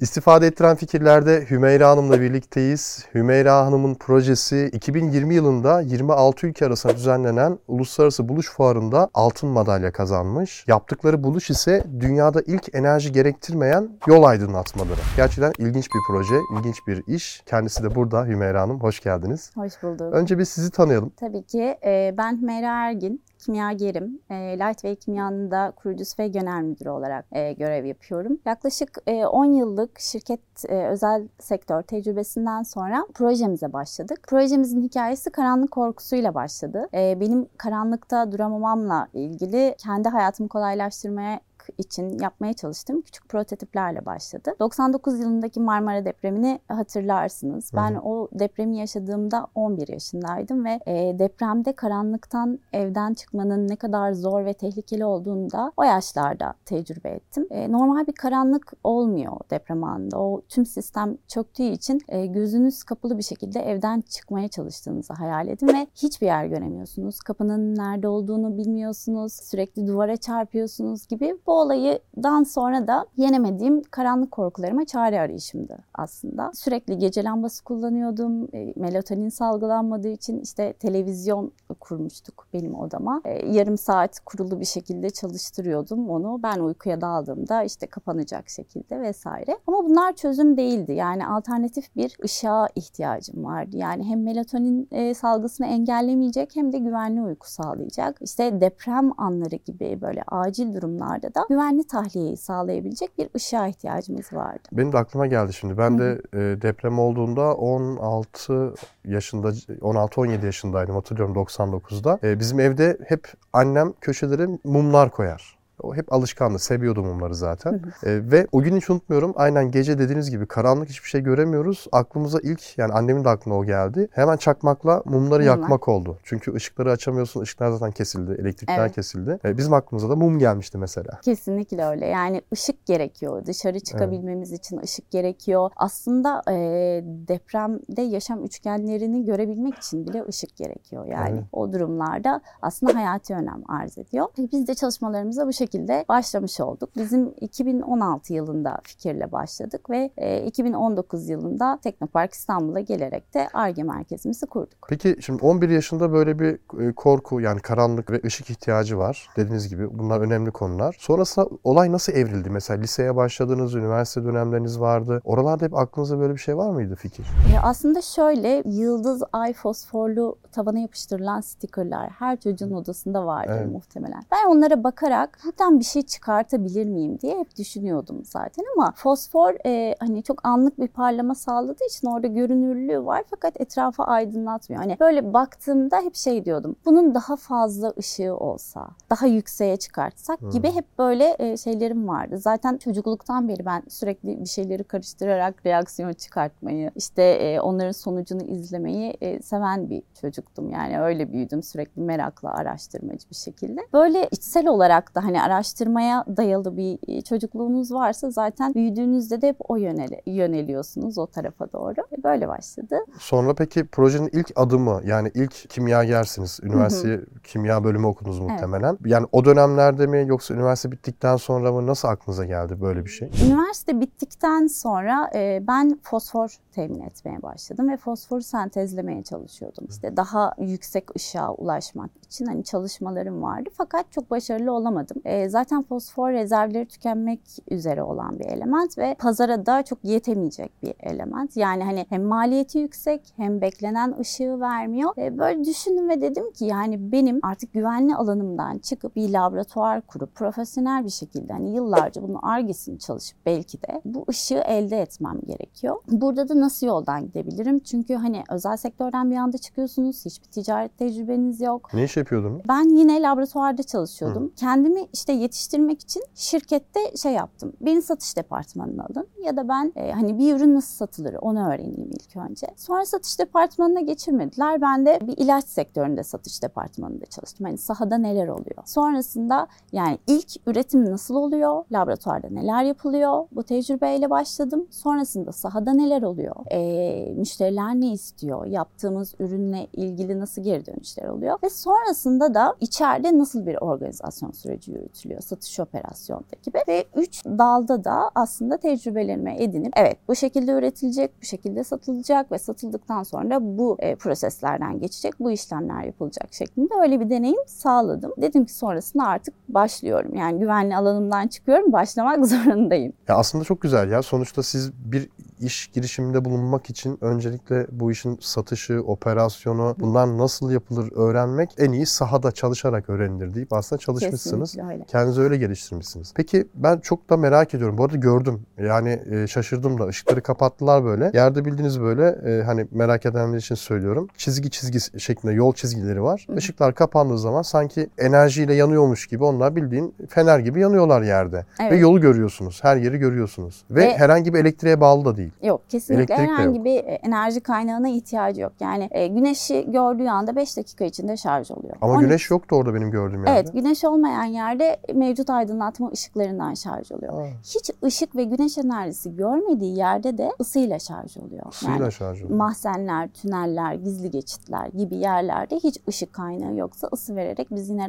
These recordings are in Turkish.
İstifade ettiren fikirlerde Hümeyra Hanım'la birlikteyiz. Hümeyra Hanım'ın projesi 2020 yılında 26 ülke arasında düzenlenen Uluslararası Buluş Fuarı'nda altın madalya kazanmış. Yaptıkları buluş ise dünyada ilk enerji gerektirmeyen yol aydınlatmaları. Gerçekten ilginç bir proje, ilginç bir iş. Kendisi de burada Hümeyra Hanım. Hoş geldiniz. Hoş bulduk. Önce bir sizi tanıyalım. Tabii ki. Ee, ben Hümeyra Ergin kimyagerim. E, Lightway Kimya'nın da kurucusu ve genel müdürü olarak e, görev yapıyorum. Yaklaşık e, 10 yıllık şirket e, özel sektör tecrübesinden sonra projemize başladık. Projemizin hikayesi karanlık korkusuyla başladı. E, benim karanlıkta duramamamla ilgili kendi hayatımı kolaylaştırmaya için yapmaya çalıştığım küçük prototiplerle başladı. 99 yılındaki Marmara depremini hatırlarsınız. Ben Hı. o depremi yaşadığımda 11 yaşındaydım ve e, depremde karanlıktan evden çıkmanın ne kadar zor ve tehlikeli olduğunu da o yaşlarda tecrübe ettim. E, normal bir karanlık olmuyor deprem anında. O tüm sistem çöktüğü için e, gözünüz kapalı bir şekilde evden çıkmaya çalıştığınızı hayal edin ve hiçbir yer göremiyorsunuz. Kapının nerede olduğunu bilmiyorsunuz. Sürekli duvara çarpıyorsunuz gibi. Bu olaydan sonra da yenemediğim karanlık korkularıma çare arayışımdı aslında. Sürekli gece lambası kullanıyordum. E, melatonin salgılanmadığı için işte televizyon kurmuştuk benim odama. E, yarım saat kurulu bir şekilde çalıştırıyordum onu. Ben uykuya daldığımda işte kapanacak şekilde vesaire. Ama bunlar çözüm değildi. Yani alternatif bir ışığa ihtiyacım vardı. Yani hem melatonin e, salgısını engellemeyecek hem de güvenli uyku sağlayacak. İşte deprem anları gibi böyle acil durumlarda da güvenli tahliyeyi sağlayabilecek bir ışığa ihtiyacımız vardı. Benim de aklıma geldi şimdi. Ben de e, deprem olduğunda 16 yaşında, 16-17 yaşındaydım hatırlıyorum 99'da. E, bizim evde hep annem köşelere mumlar koyar. O hep alışkandı. Seviyordum onları zaten. Hı hı. E, ve o gün hiç unutmuyorum. Aynen gece dediğiniz gibi karanlık hiçbir şey göremiyoruz. Aklımıza ilk yani annemin de aklına o geldi. Hemen çakmakla mumları Mumlar. yakmak oldu. Çünkü ışıkları açamıyorsun. Işıklar zaten kesildi. Elektrikler evet. kesildi. E, bizim aklımıza da mum gelmişti mesela. Kesinlikle öyle. Yani ışık gerekiyor. Dışarı çıkabilmemiz evet. için ışık gerekiyor. Aslında e, depremde yaşam üçgenlerini görebilmek için bile ışık gerekiyor. Yani evet. o durumlarda aslında hayati önem arz ediyor. Biz de çalışmalarımıza bu şekilde şekilde başlamış olduk. Bizim 2016 yılında fikirle başladık ve 2019 e, yılında Teknopark İstanbul'a gelerek de ARGE merkezimizi kurduk. Peki şimdi 11 yaşında böyle bir e, korku yani karanlık ve ışık ihtiyacı var. Dediğiniz gibi bunlar önemli konular. Sonrasında olay nasıl evrildi? Mesela liseye başladınız, üniversite dönemleriniz vardı. Oralarda hep aklınızda böyle bir şey var mıydı fikir? E aslında şöyle yıldız, ay, fosforlu tavana yapıştırılan stikerler her çocuğun odasında vardır evet. muhtemelen. Ben onlara bakarak buradan bir şey çıkartabilir miyim diye hep düşünüyordum zaten ama fosfor e, hani çok anlık bir parlama sağladığı için orada görünürlüğü var fakat etrafı aydınlatmıyor. Hani böyle baktığımda hep şey diyordum. Bunun daha fazla ışığı olsa, daha yükseğe çıkartsak hmm. gibi hep böyle e, şeylerim vardı. Zaten çocukluktan beri ben sürekli bir şeyleri karıştırarak reaksiyon çıkartmayı, işte e, onların sonucunu izlemeyi e, seven bir çocuktum. Yani öyle büyüdüm sürekli merakla araştırmacı bir şekilde. Böyle içsel olarak da hani araştırmaya dayalı bir e, çocukluğunuz varsa zaten büyüdüğünüzde de hep o yöneli, yöneliyorsunuz o tarafa doğru. E böyle başladı. Sonra peki projenin ilk adımı yani ilk kimyagersiniz. Üniversite kimya bölümü okudunuz muhtemelen. Evet. Yani o dönemlerde mi yoksa üniversite bittikten sonra mı nasıl aklınıza geldi böyle bir şey? Üniversite bittikten sonra e, ben fosfor temin etmeye başladım ve fosforu sentezlemeye çalışıyordum. İşte daha yüksek ışığa ulaşmak için hani çalışmalarım vardı fakat çok başarılı olamadım. E, zaten fosfor rezervleri tükenmek üzere olan bir element ve pazara da çok yetemeyecek bir element. Yani hani hem maliyeti yüksek hem beklenen ışığı vermiyor. E, böyle düşündüm ve dedim ki yani benim artık güvenli alanımdan çıkıp bir laboratuvar kurup profesyonel bir şekilde hani yıllarca bunu argesini çalışıp belki de bu ışığı elde etmem gerekiyor. Burada da nasıl yoldan gidebilirim? Çünkü hani özel sektörden bir anda çıkıyorsunuz. Hiçbir ticaret tecrübeniz yok. Ne iş yapıyordun? Ben yine laboratuvarda çalışıyordum. Hı. Kendimi işte yetiştirmek için şirkette şey yaptım. Beni satış departmanına alın ya da ben e, hani bir ürün nasıl satılır onu öğreneyim ilk önce. Sonra satış departmanına geçirmediler. Ben de bir ilaç sektöründe satış departmanında çalıştım. Hani sahada neler oluyor? Sonrasında yani ilk üretim nasıl oluyor? Laboratuvarda neler yapılıyor? Bu tecrübeyle başladım. Sonrasında sahada neler oluyor? E, müşteriler ne istiyor? Yaptığımız ürünle ilgili nasıl geri dönüşler oluyor? Ve sonrasında da içeride nasıl bir organizasyon süreci yürütülüyor? Satış operasyonda gibi. Ve üç dalda da aslında tecrübelerimi edinip evet bu şekilde üretilecek, bu şekilde satılacak ve satıldıktan sonra bu e, proseslerden geçecek, bu işlemler yapılacak şeklinde öyle bir deneyim sağladım. Dedim ki sonrasında artık başlıyorum. Yani güvenli alanımdan çıkıyorum, başlamak zorundayım. Ya aslında çok güzel ya. Sonuçta siz bir iş girişiminde bulunmak için öncelikle bu işin satışı, operasyonu, bunlar nasıl yapılır öğrenmek en iyi sahada çalışarak öğrenilir deyip aslında çalışmışsınız. Kesinlikle öyle. Kendinizi öyle geliştirmişsiniz. Peki ben çok da merak ediyorum. Bu arada gördüm. Yani e, şaşırdım da. Işıkları kapattılar böyle. Yerde bildiğiniz böyle e, hani merak edenler için söylüyorum. Çizgi çizgi şeklinde yol çizgileri var. Hı. Işıklar kapandığı zaman sanki enerjiyle yanıyormuş gibi onlar bildiğin fener gibi yanıyorlar yerde. Ve Evet. yolu görüyorsunuz. Her yeri görüyorsunuz. Ve, Ve- herhangi bir elektriğe bağlı da değil. Yok kesinlikle Elektrik herhangi bir e, enerji kaynağına ihtiyacı yok. Yani e, güneşi gördüğü anda 5 dakika içinde şarj oluyor. Ama 12 güneş yoktu orada benim gördüğüm yerde. Evet güneş olmayan yerde mevcut aydınlatma ışıklarından şarj oluyor. Aa, Hiç ışık ve güneş enerjisi görmediği yerde de ısıyla şarj oluyor. suyla Yani şarj oluyor. mahzenler, tüneller, gizli geçitler gibi yerlerde hiç ışık kaynağı yoksa ısı vererek biz yine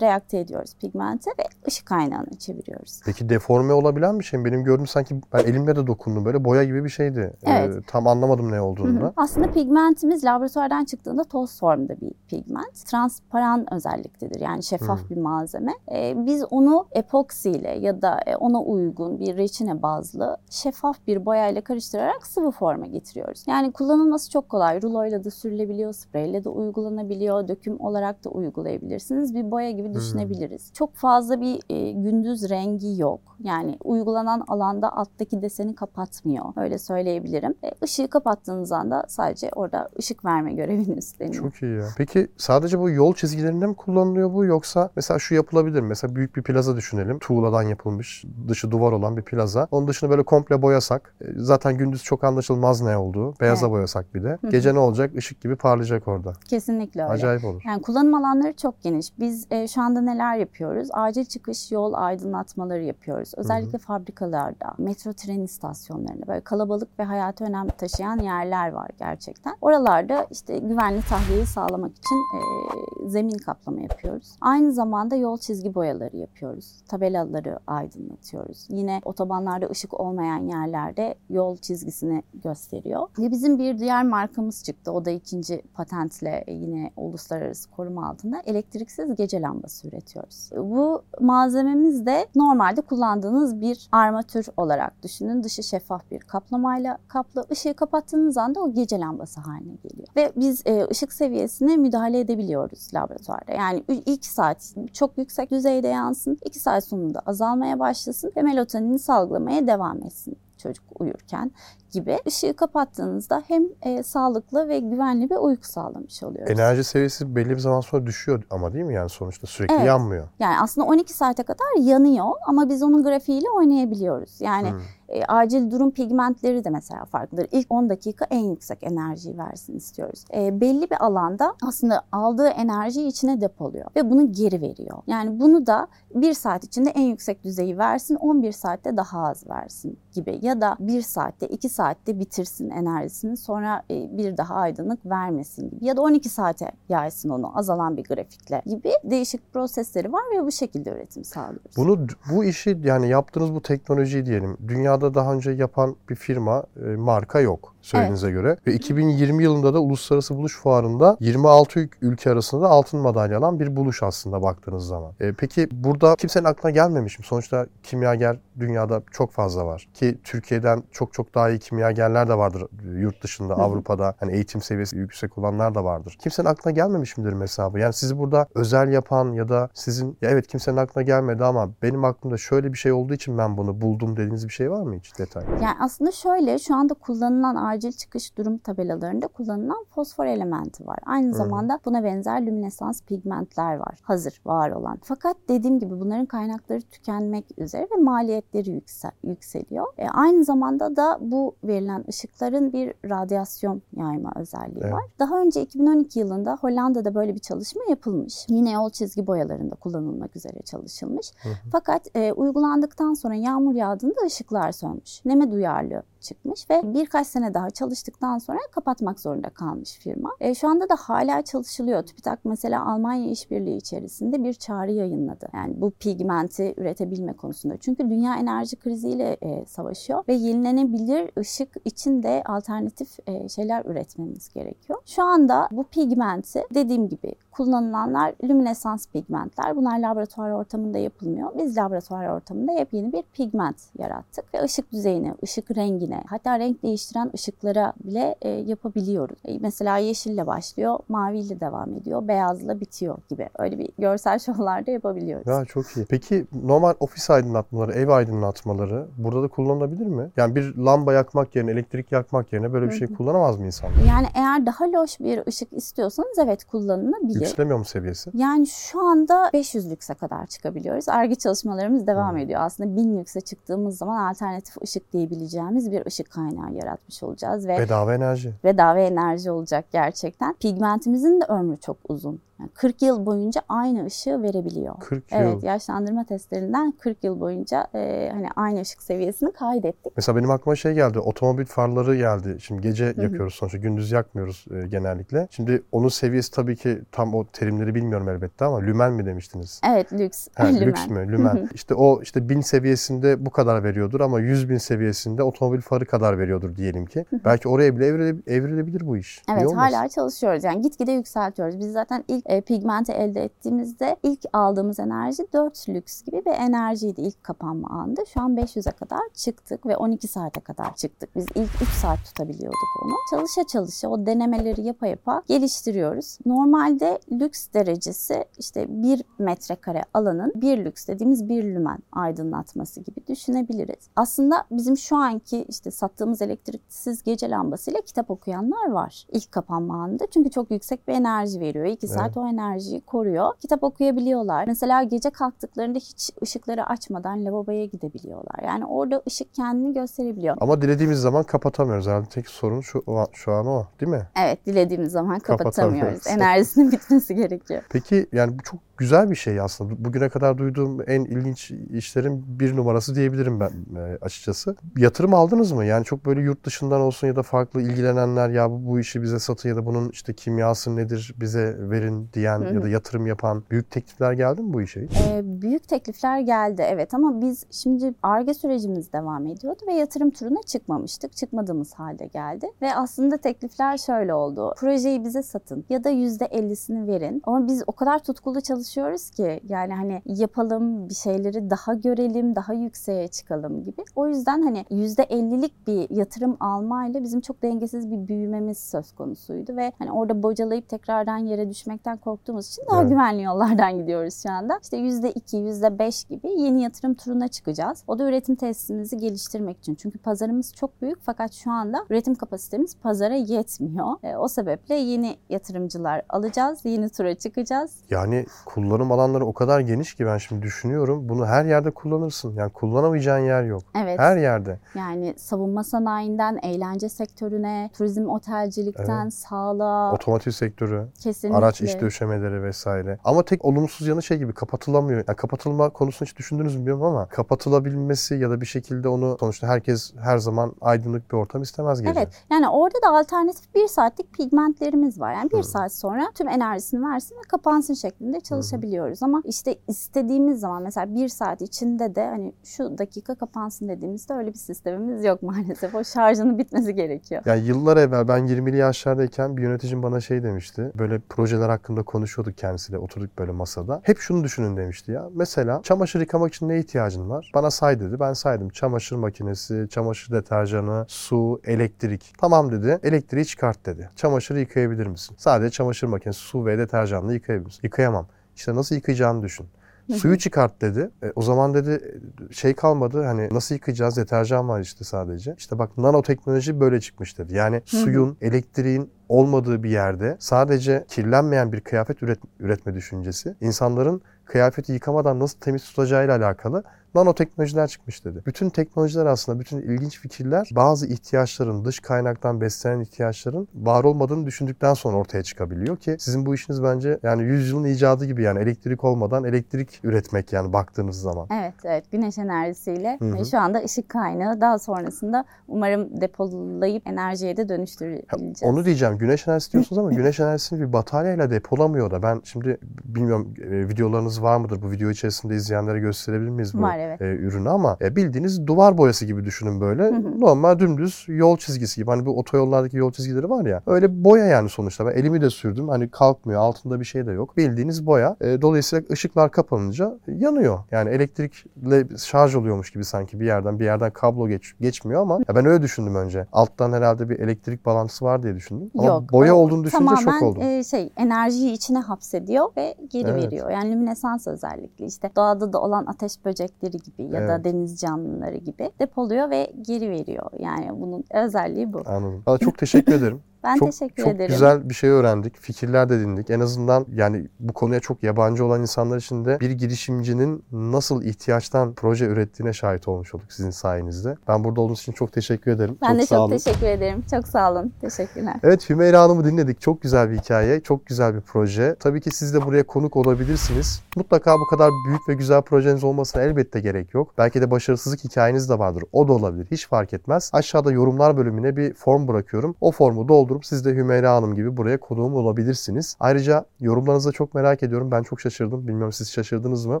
reakte ediyoruz pigmente ve ışık kaynağını çeviriyoruz. Peki deforme olabilen bir şey mi? Benim gördüğüm sanki ben elimle de dokundum böyle boya gibi bir şeydi. Evet. Ee, tam anlamadım ne olduğunu da. Aslında pigmentimiz laboratuvardan çıktığında toz formda bir pigment. Transparan özelliktedir yani şeffaf Hı. bir malzeme. Ee, biz onu epoksiyle ya da e, ona uygun bir reçine bazlı şeffaf bir boyayla karıştırarak sıvı forma getiriyoruz. Yani kullanılması çok kolay. Ruloyla da sürülebiliyor, spreyle de uygulanabiliyor, döküm olarak da uygulayabilirsiniz. Bir boya gibi düşünebiliriz. Çok fazla bir e, gündüz rengi yok. Yani uygulanan alanda alttaki deseni kapatmıyor. Öyle söyleyebilirim. E, ışığı kapattığınız anda sadece orada ışık verme görevini üstleniyor. Çok iyi ya. Peki sadece bu yol çizgilerinde mi kullanılıyor bu yoksa mesela şu yapılabilir mi? Mesela büyük bir plaza düşünelim. Tuğladan yapılmış, dışı duvar olan bir plaza. Onun dışını böyle komple boyasak. e, Zaten gündüz çok anlaşılmaz ne olduğu. Beyaza Evet. boyasak bir de. Gece ne olacak? Işık gibi parlayacak orada. Kesinlikle öyle. Acayip olur. Yani kullanım alanları çok geniş. Biz e, şu anda neler yapıyoruz? Acil çıkış yol aydınlatmaları yapıyoruz. Özellikle fabrikalarda, metro tren istasyonlarında böyle kalabalık ve hayati önem taşıyan yerler var gerçekten. Oralarda işte güvenli tahliyeyi sağlamak için e, zemin kaplama yapıyoruz. Aynı zamanda yol çizgi boyaları yapıyoruz. Tabelaları aydınlatıyoruz. Yine otobanlarda ışık olmayan yerlerde yol çizgisini gösteriyor. Ve bizim bir diğer markamız çıktı. O da ikinci patentle yine uluslararası koruma altında elektriksiz gece lambası üretiyoruz. Bu malzememiz de normalde kullandığınız bir armatür olarak düşünün. Dışı şeffaf bir kaplamayla kaplı. Işığı kapattığınız anda o gece lambası haline geliyor. Ve biz e, ışık seviyesine müdahale edebiliyoruz laboratuvarda. Yani ilk saat çok yüksek düzeyde yansın. 2 saat sonunda azalmaya başlasın ve melatonini salgılamaya devam etsin çocuk uyurken gibi ışığı kapattığınızda hem e, sağlıklı ve güvenli bir uyku sağlamış oluyoruz. Enerji seviyesi belli bir zaman sonra düşüyor ama değil mi? Yani sonuçta sürekli Evet. yanmıyor. Yani aslında 12 saate kadar yanıyor ama biz onun grafiğiyle oynayabiliyoruz. Yani Hmm. e, acil durum pigmentleri de mesela farklıdır. İlk 10 dakika en yüksek enerjiyi versin istiyoruz. E, belli bir alanda aslında aldığı enerjiyi içine depoluyor ve bunu geri veriyor. Yani bunu da 1 saat içinde en yüksek düzeyi versin, 11 saatte daha az versin gibi ya da 1 saatte 2 saatte bitirsin enerjisini sonra e, bir daha aydınlık vermesin gibi ya da 12 saate yaysın onu azalan bir grafikle gibi değişik prosesleri var ve bu şekilde üretim sağlıyoruz. Bunu bu işi yani yaptığınız bu teknolojiyi diyelim. Dünyada daha önce yapan bir firma, e, marka yok söylediğinize göre. Ve 2020 yılında da Uluslararası Buluş Fuarı'nda 26 ül- ülke arasında altın madalya alan bir buluş aslında baktığınız zaman. E, peki burada kimsenin aklına gelmemiş mi? Sonuçta kimyager dünyada çok fazla var. Ki Türkiye'den çok çok daha iyi kimyagerler de vardır yurt dışında. Avrupa'da. Hani eğitim seviyesi yüksek olanlar da vardır. Kimsenin aklına gelmemiş midir mesela bu? Yani sizi burada özel yapan ya da sizin ya evet kimsenin aklına gelmedi ama benim aklımda şöyle bir şey olduğu için ben bunu buldum dediğiniz bir şey var mı hiç detay? Yani aslında şöyle şu anda kullanılan acil çıkış durum tabelalarında kullanılan fosfor elementi var. Aynı zamanda buna benzer lüminesans pigmentler var. Hazır var olan. Fakat dediğim gibi bunların kaynakları tükenmek üzere ve maliyetleri yüksel, yükseliyor. E, aynı zamanda da bu verilen ışıkların bir radyasyon yayma özelliği Evet. var. Daha önce 2012 yılında Hollanda'da böyle bir çalışma yapılmış. Yine yol çizgi boyalarında kullanılmak üzere çalışılmış. Hı hı. Fakat e, uygulandıktan sonra yağmur yağdığında ışıklar sönmüş. Neme duyarlı çıkmış ve birkaç sene daha çalıştıktan sonra kapatmak zorunda kalmış firma. E, şu anda da hala çalışılıyor. TÜBİTAK mesela Almanya İşbirliği içerisinde bir çağrı yayınladı. Yani bu pigmenti üretebilme konusunda. Çünkü dünya enerji kriziyle e, savaşıyor ve yenilenebilir ışık için de alternatif e, şeyler üretmemiz gerekiyor. Şu anda bu pigmenti dediğim gibi kullanılanlar lüminesans pigmentler. Bunlar laboratuvar ortamında yapılmıyor. Biz laboratuvar ortamında yepyeni bir pigment yarattık ve ışık düzeyine, ışık rengine, hatta renk değiştiren ışıklara bile e, yapabiliyoruz. E, mesela yeşille başlıyor, maviyle devam ediyor, beyazla bitiyor gibi. Öyle bir görsel şovlar da yapabiliyoruz. Ya çok iyi. Peki normal ofis aydınlatmaları, ev aydınlatmaları burada da kullanılabilir mi? Yani bir lamba yakmak yerine, elektrik yakmak yerine böyle bir şey kullanamaz mı insanlar? Yani eğer daha loş bir ışık istiyorsanız evet kullanılabilir. Yükselemiyor mu seviyesi? Yani şu anda 500 lükse kadar çıkabiliyoruz. Arge çalışmalarımız devam ediyor. Aslında 1000 lükse çıktığımız zaman alternatif ışık diyebileceğimiz bir ışık kaynağı yaratmış olacağız ve Bedava enerji. bedava enerji olacak gerçekten. Pigmentimizin de ömrü çok uzun. Yani 40 yıl boyunca aynı ışığı verebiliyor. 40 yıl. Evet, yaşlandırma testlerinden 40 yıl boyunca e, hani aynı ışık seviyesini kaydettik. Mesela benim aklıma şey geldi. Otomobil farları geldi. Şimdi gece yakıyoruz sonuçta. Gündüz yakmıyoruz e, genellikle. Şimdi onun seviyesi tabii ki tam o terimleri bilmiyorum elbette ama lümen mi demiştiniz? Evet, lüks. Ha, lümen. lüks mü? Lümen. işte o işte 1000 seviyesinde bu kadar veriyordur ama 100 bin seviyesinde otomobil farı kadar veriyordur diyelim ki. Belki oraya bile evrile- evrilebilir bu iş. Evet hala çalışıyoruz. Yani gitgide yükseltiyoruz. Biz zaten ilk e, pigmenti elde ettiğimizde ilk aldığımız enerji 4 lüks gibi bir enerjiydi ilk kapanma anında. Şu an 500'e kadar çıktık ve 12 saate kadar çıktık. Biz ilk 3 saat tutabiliyorduk onu. Çalışa çalışa o denemeleri yapa yapa geliştiriyoruz. Normalde lüks derecesi işte 1 metrekare alanın 1 lüks dediğimiz 1 lümen aydınlatması gibi düşünebiliriz. Aslında bizim şu anki işte sattığımız elektriksiz gece lambasıyla kitap okuyanlar var ilk kapanma anında. Çünkü çok yüksek bir enerji veriyor. 2 saat Evet. O enerjiyi koruyor. Kitap okuyabiliyorlar. Mesela gece kalktıklarında hiç ışıkları açmadan lavaboya gidebiliyorlar. Yani orada ışık kendini gösterebiliyor. Ama dilediğimiz zaman kapatamıyoruz. Herhalde tek sorun şu, şu an o değil mi? Evet dilediğimiz zaman kapatamıyoruz. Kapatamıyoruz. Enerjisinin bitmesi gerekiyor. Peki yani bu çok güzel bir şey aslında. Bugüne kadar duyduğum en ilginç işlerin bir numarası diyebilirim ben e, açıkçası. Yatırım aldınız mı? Yani çok böyle yurt dışından olsun ya da farklı ilgilenenler ya bu, bu işi bize satın ya da bunun işte kimyası nedir bize verin diyen ya da yatırım yapan büyük teklifler geldi mi bu işe? Ee, büyük teklifler geldi evet ama biz şimdi ARGE sürecimiz devam ediyordu ve yatırım turuna çıkmamıştık. Çıkmadığımız halde geldi ve aslında teklifler şöyle oldu. Projeyi bize satın ya da %50'sini verin. Ama biz o kadar tutkulu çalışıyoruz ki yani hani yapalım bir şeyleri daha görelim, daha yükseğe çıkalım gibi. O yüzden hani %50'lik bir yatırım almayla bizim çok dengesiz bir büyümemiz söz konusuydu ve hani orada bocalayıp tekrardan yere düşmekten korktuğumuz için daha Evet. güvenli yollardan gidiyoruz şu anda. İşte %2, %5 gibi yeni yatırım turuna çıkacağız. O da üretim tesisimizi geliştirmek için. Çünkü pazarımız çok büyük fakat şu anda üretim kapasitemiz pazara yetmiyor. E, o sebeple yeni yatırımcılar alacağız, yeni tura çıkacağız. Yani kullanım alanları o kadar geniş ki ben şimdi düşünüyorum. Bunu her yerde kullanırsın. Yani kullanamayacağın yer yok. Evet. Her yerde. Yani savunma sanayinden eğlence sektörüne, turizm otelcilikten sağlığa Otomotiv sektörü, kesinlikle. araç iç döşemeleri vesaire. Ama tek olumsuz yanı şey gibi kapatılamıyor. Yani kapatılma konusunu hiç düşündünüz mü bilmiyorum ama kapatılabilmesi ya da bir şekilde onu sonuçta herkes her zaman aydınlık bir ortam istemez gece. Evet. Yani orada da alternatif bir saatlik pigmentlerimiz var. Yani bir Hı. saat sonra tüm enerjisini versin ve kapansın şeklinde çalışabiliyoruz. Ama işte istediğimiz zaman mesela bir saat içinde de hani şu dakika kapansın dediğimizde öyle bir sistemimiz yok maalesef. O şarjının bitmesi gerekiyor. Yani yıllar evvel ben 20'li yaşlardayken bir yöneticim bana şey demişti. Böyle projeler hakkında konuşuyorduk kendisiyle. Oturduk böyle masada. Hep şunu düşünün demişti ya. Mesela çamaşır yıkamak için ne ihtiyacın var? Bana say dedi. Ben saydım. Çamaşır makinesi, çamaşır deterjanı, su, elektrik. Tamam dedi. Elektriği çıkart dedi. Çamaşırı yıkayabilir misin? Sadece çamaşır makinesi, su ve deterjanla yıkayabilir misin? Yıkayamam. İşte nasıl yıkayacağını düşün. Suyu çıkart dedi. E, o zaman dedi şey kalmadı hani nasıl yıkayacağız deterjan var işte sadece. İşte bak nanoteknoloji böyle çıkmış dedi. Yani suyun, elektriğin olmadığı bir yerde sadece kirlenmeyen bir kıyafet üret, üretme düşüncesi insanların kıyafeti yıkamadan nasıl temiz tutacağıyla alakalı Nanoteknolojiler çıkmış dedi. Bütün teknolojiler aslında, bütün ilginç fikirler bazı ihtiyaçların, dış kaynaktan beslenen ihtiyaçların var olmadığını düşündükten sonra ortaya çıkabiliyor ki sizin bu işiniz bence yani yüzyılın icadı gibi yani elektrik olmadan elektrik üretmek yani baktığınız zaman. Evet, evet. Güneş enerjisiyle Hı hı. ve şu anda ışık kaynağı daha sonrasında umarım depolayıp enerjiye de Ha, dönüştürebileceğiz. Onu diyeceğim. Güneş enerjisi diyorsunuz ama güneş enerjisini bir bataryayla depolamıyor da. Ben şimdi bilmiyorum e, videolarınız var mıdır? Bu video içerisinde izleyenlere gösterebilir miyiz bu Var, evet. e, ürünü ama e, bildiğiniz duvar boyası gibi düşünün böyle. Hı hı. Normal dümdüz yol çizgisi gibi. Hani bu otoyollardaki yol çizgileri var ya. Öyle boya yani sonuçta. Ben elimi de sürdüm. Hani kalkmıyor. Altında bir şey de yok. Bildiğiniz boya. E, dolayısıyla ışıklar kapanınca yanıyor. Yani elektrikle şarj oluyormuş gibi sanki bir yerden bir yerden kablo geç, geçmiyor ama ya ben öyle düşündüm önce. Alttan herhalde bir elektrik bağlantısı var diye düşündüm. Ama Yok. boya olduğunu düşününce şok oldum. e, şey enerjiyi içine hapsediyor ve geri Evet. veriyor. Yani lüminesans özellikle işte doğada da olan ateş böcekleri gibi ya da Evet. deniz canlıları gibi depoluyor ve geri veriyor. Yani bunun özelliği bu. Anladım. Valla çok teşekkür ederim. Ben çok teşekkür çok ederim. güzel bir şey öğrendik. Fikirler de dinledik. En azından yani bu konuya çok yabancı olan insanlar için de bir girişimcinin nasıl ihtiyaçtan proje ürettiğine şahit olmuş olduk sizin sayenizde. Ben burada olduğunuz için çok teşekkür ederim. Ben çok de sağ çok olun. teşekkür ederim. Çok sağ olun. Teşekkürler. Evet Hümeyra Hanım'ı dinledik. Çok güzel bir hikaye, çok güzel bir proje. Tabii ki siz de buraya konuk olabilirsiniz. Mutlaka bu kadar büyük ve güzel projeniz olmasına elbette gerek yok. Belki de başarısızlık hikayeniz de vardır. O da olabilir. Hiç fark etmez. Aşağıda yorumlar bölümüne bir form bırakıyorum. O formu doldurup siz de Hümeyra Hanım gibi buraya konuğum olabilirsiniz. Ayrıca yorumlarınızı çok merak ediyorum. Ben çok şaşırdım. Bilmiyorum siz şaşırdınız mı?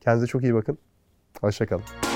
Kendinize çok iyi bakın. Hoşçakalın.